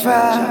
chapter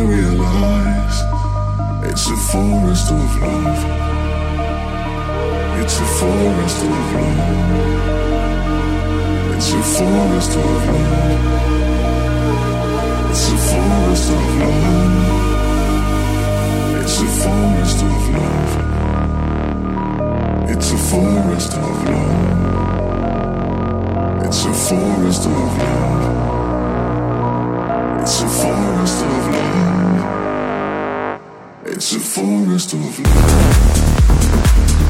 to realize it's a forest of love. It's a forest of love. It's a forest of love. It's a forest of love. It's a forest of love. It's a forest of love. It's a forest of love. It's a forest of love. It's a forest of love.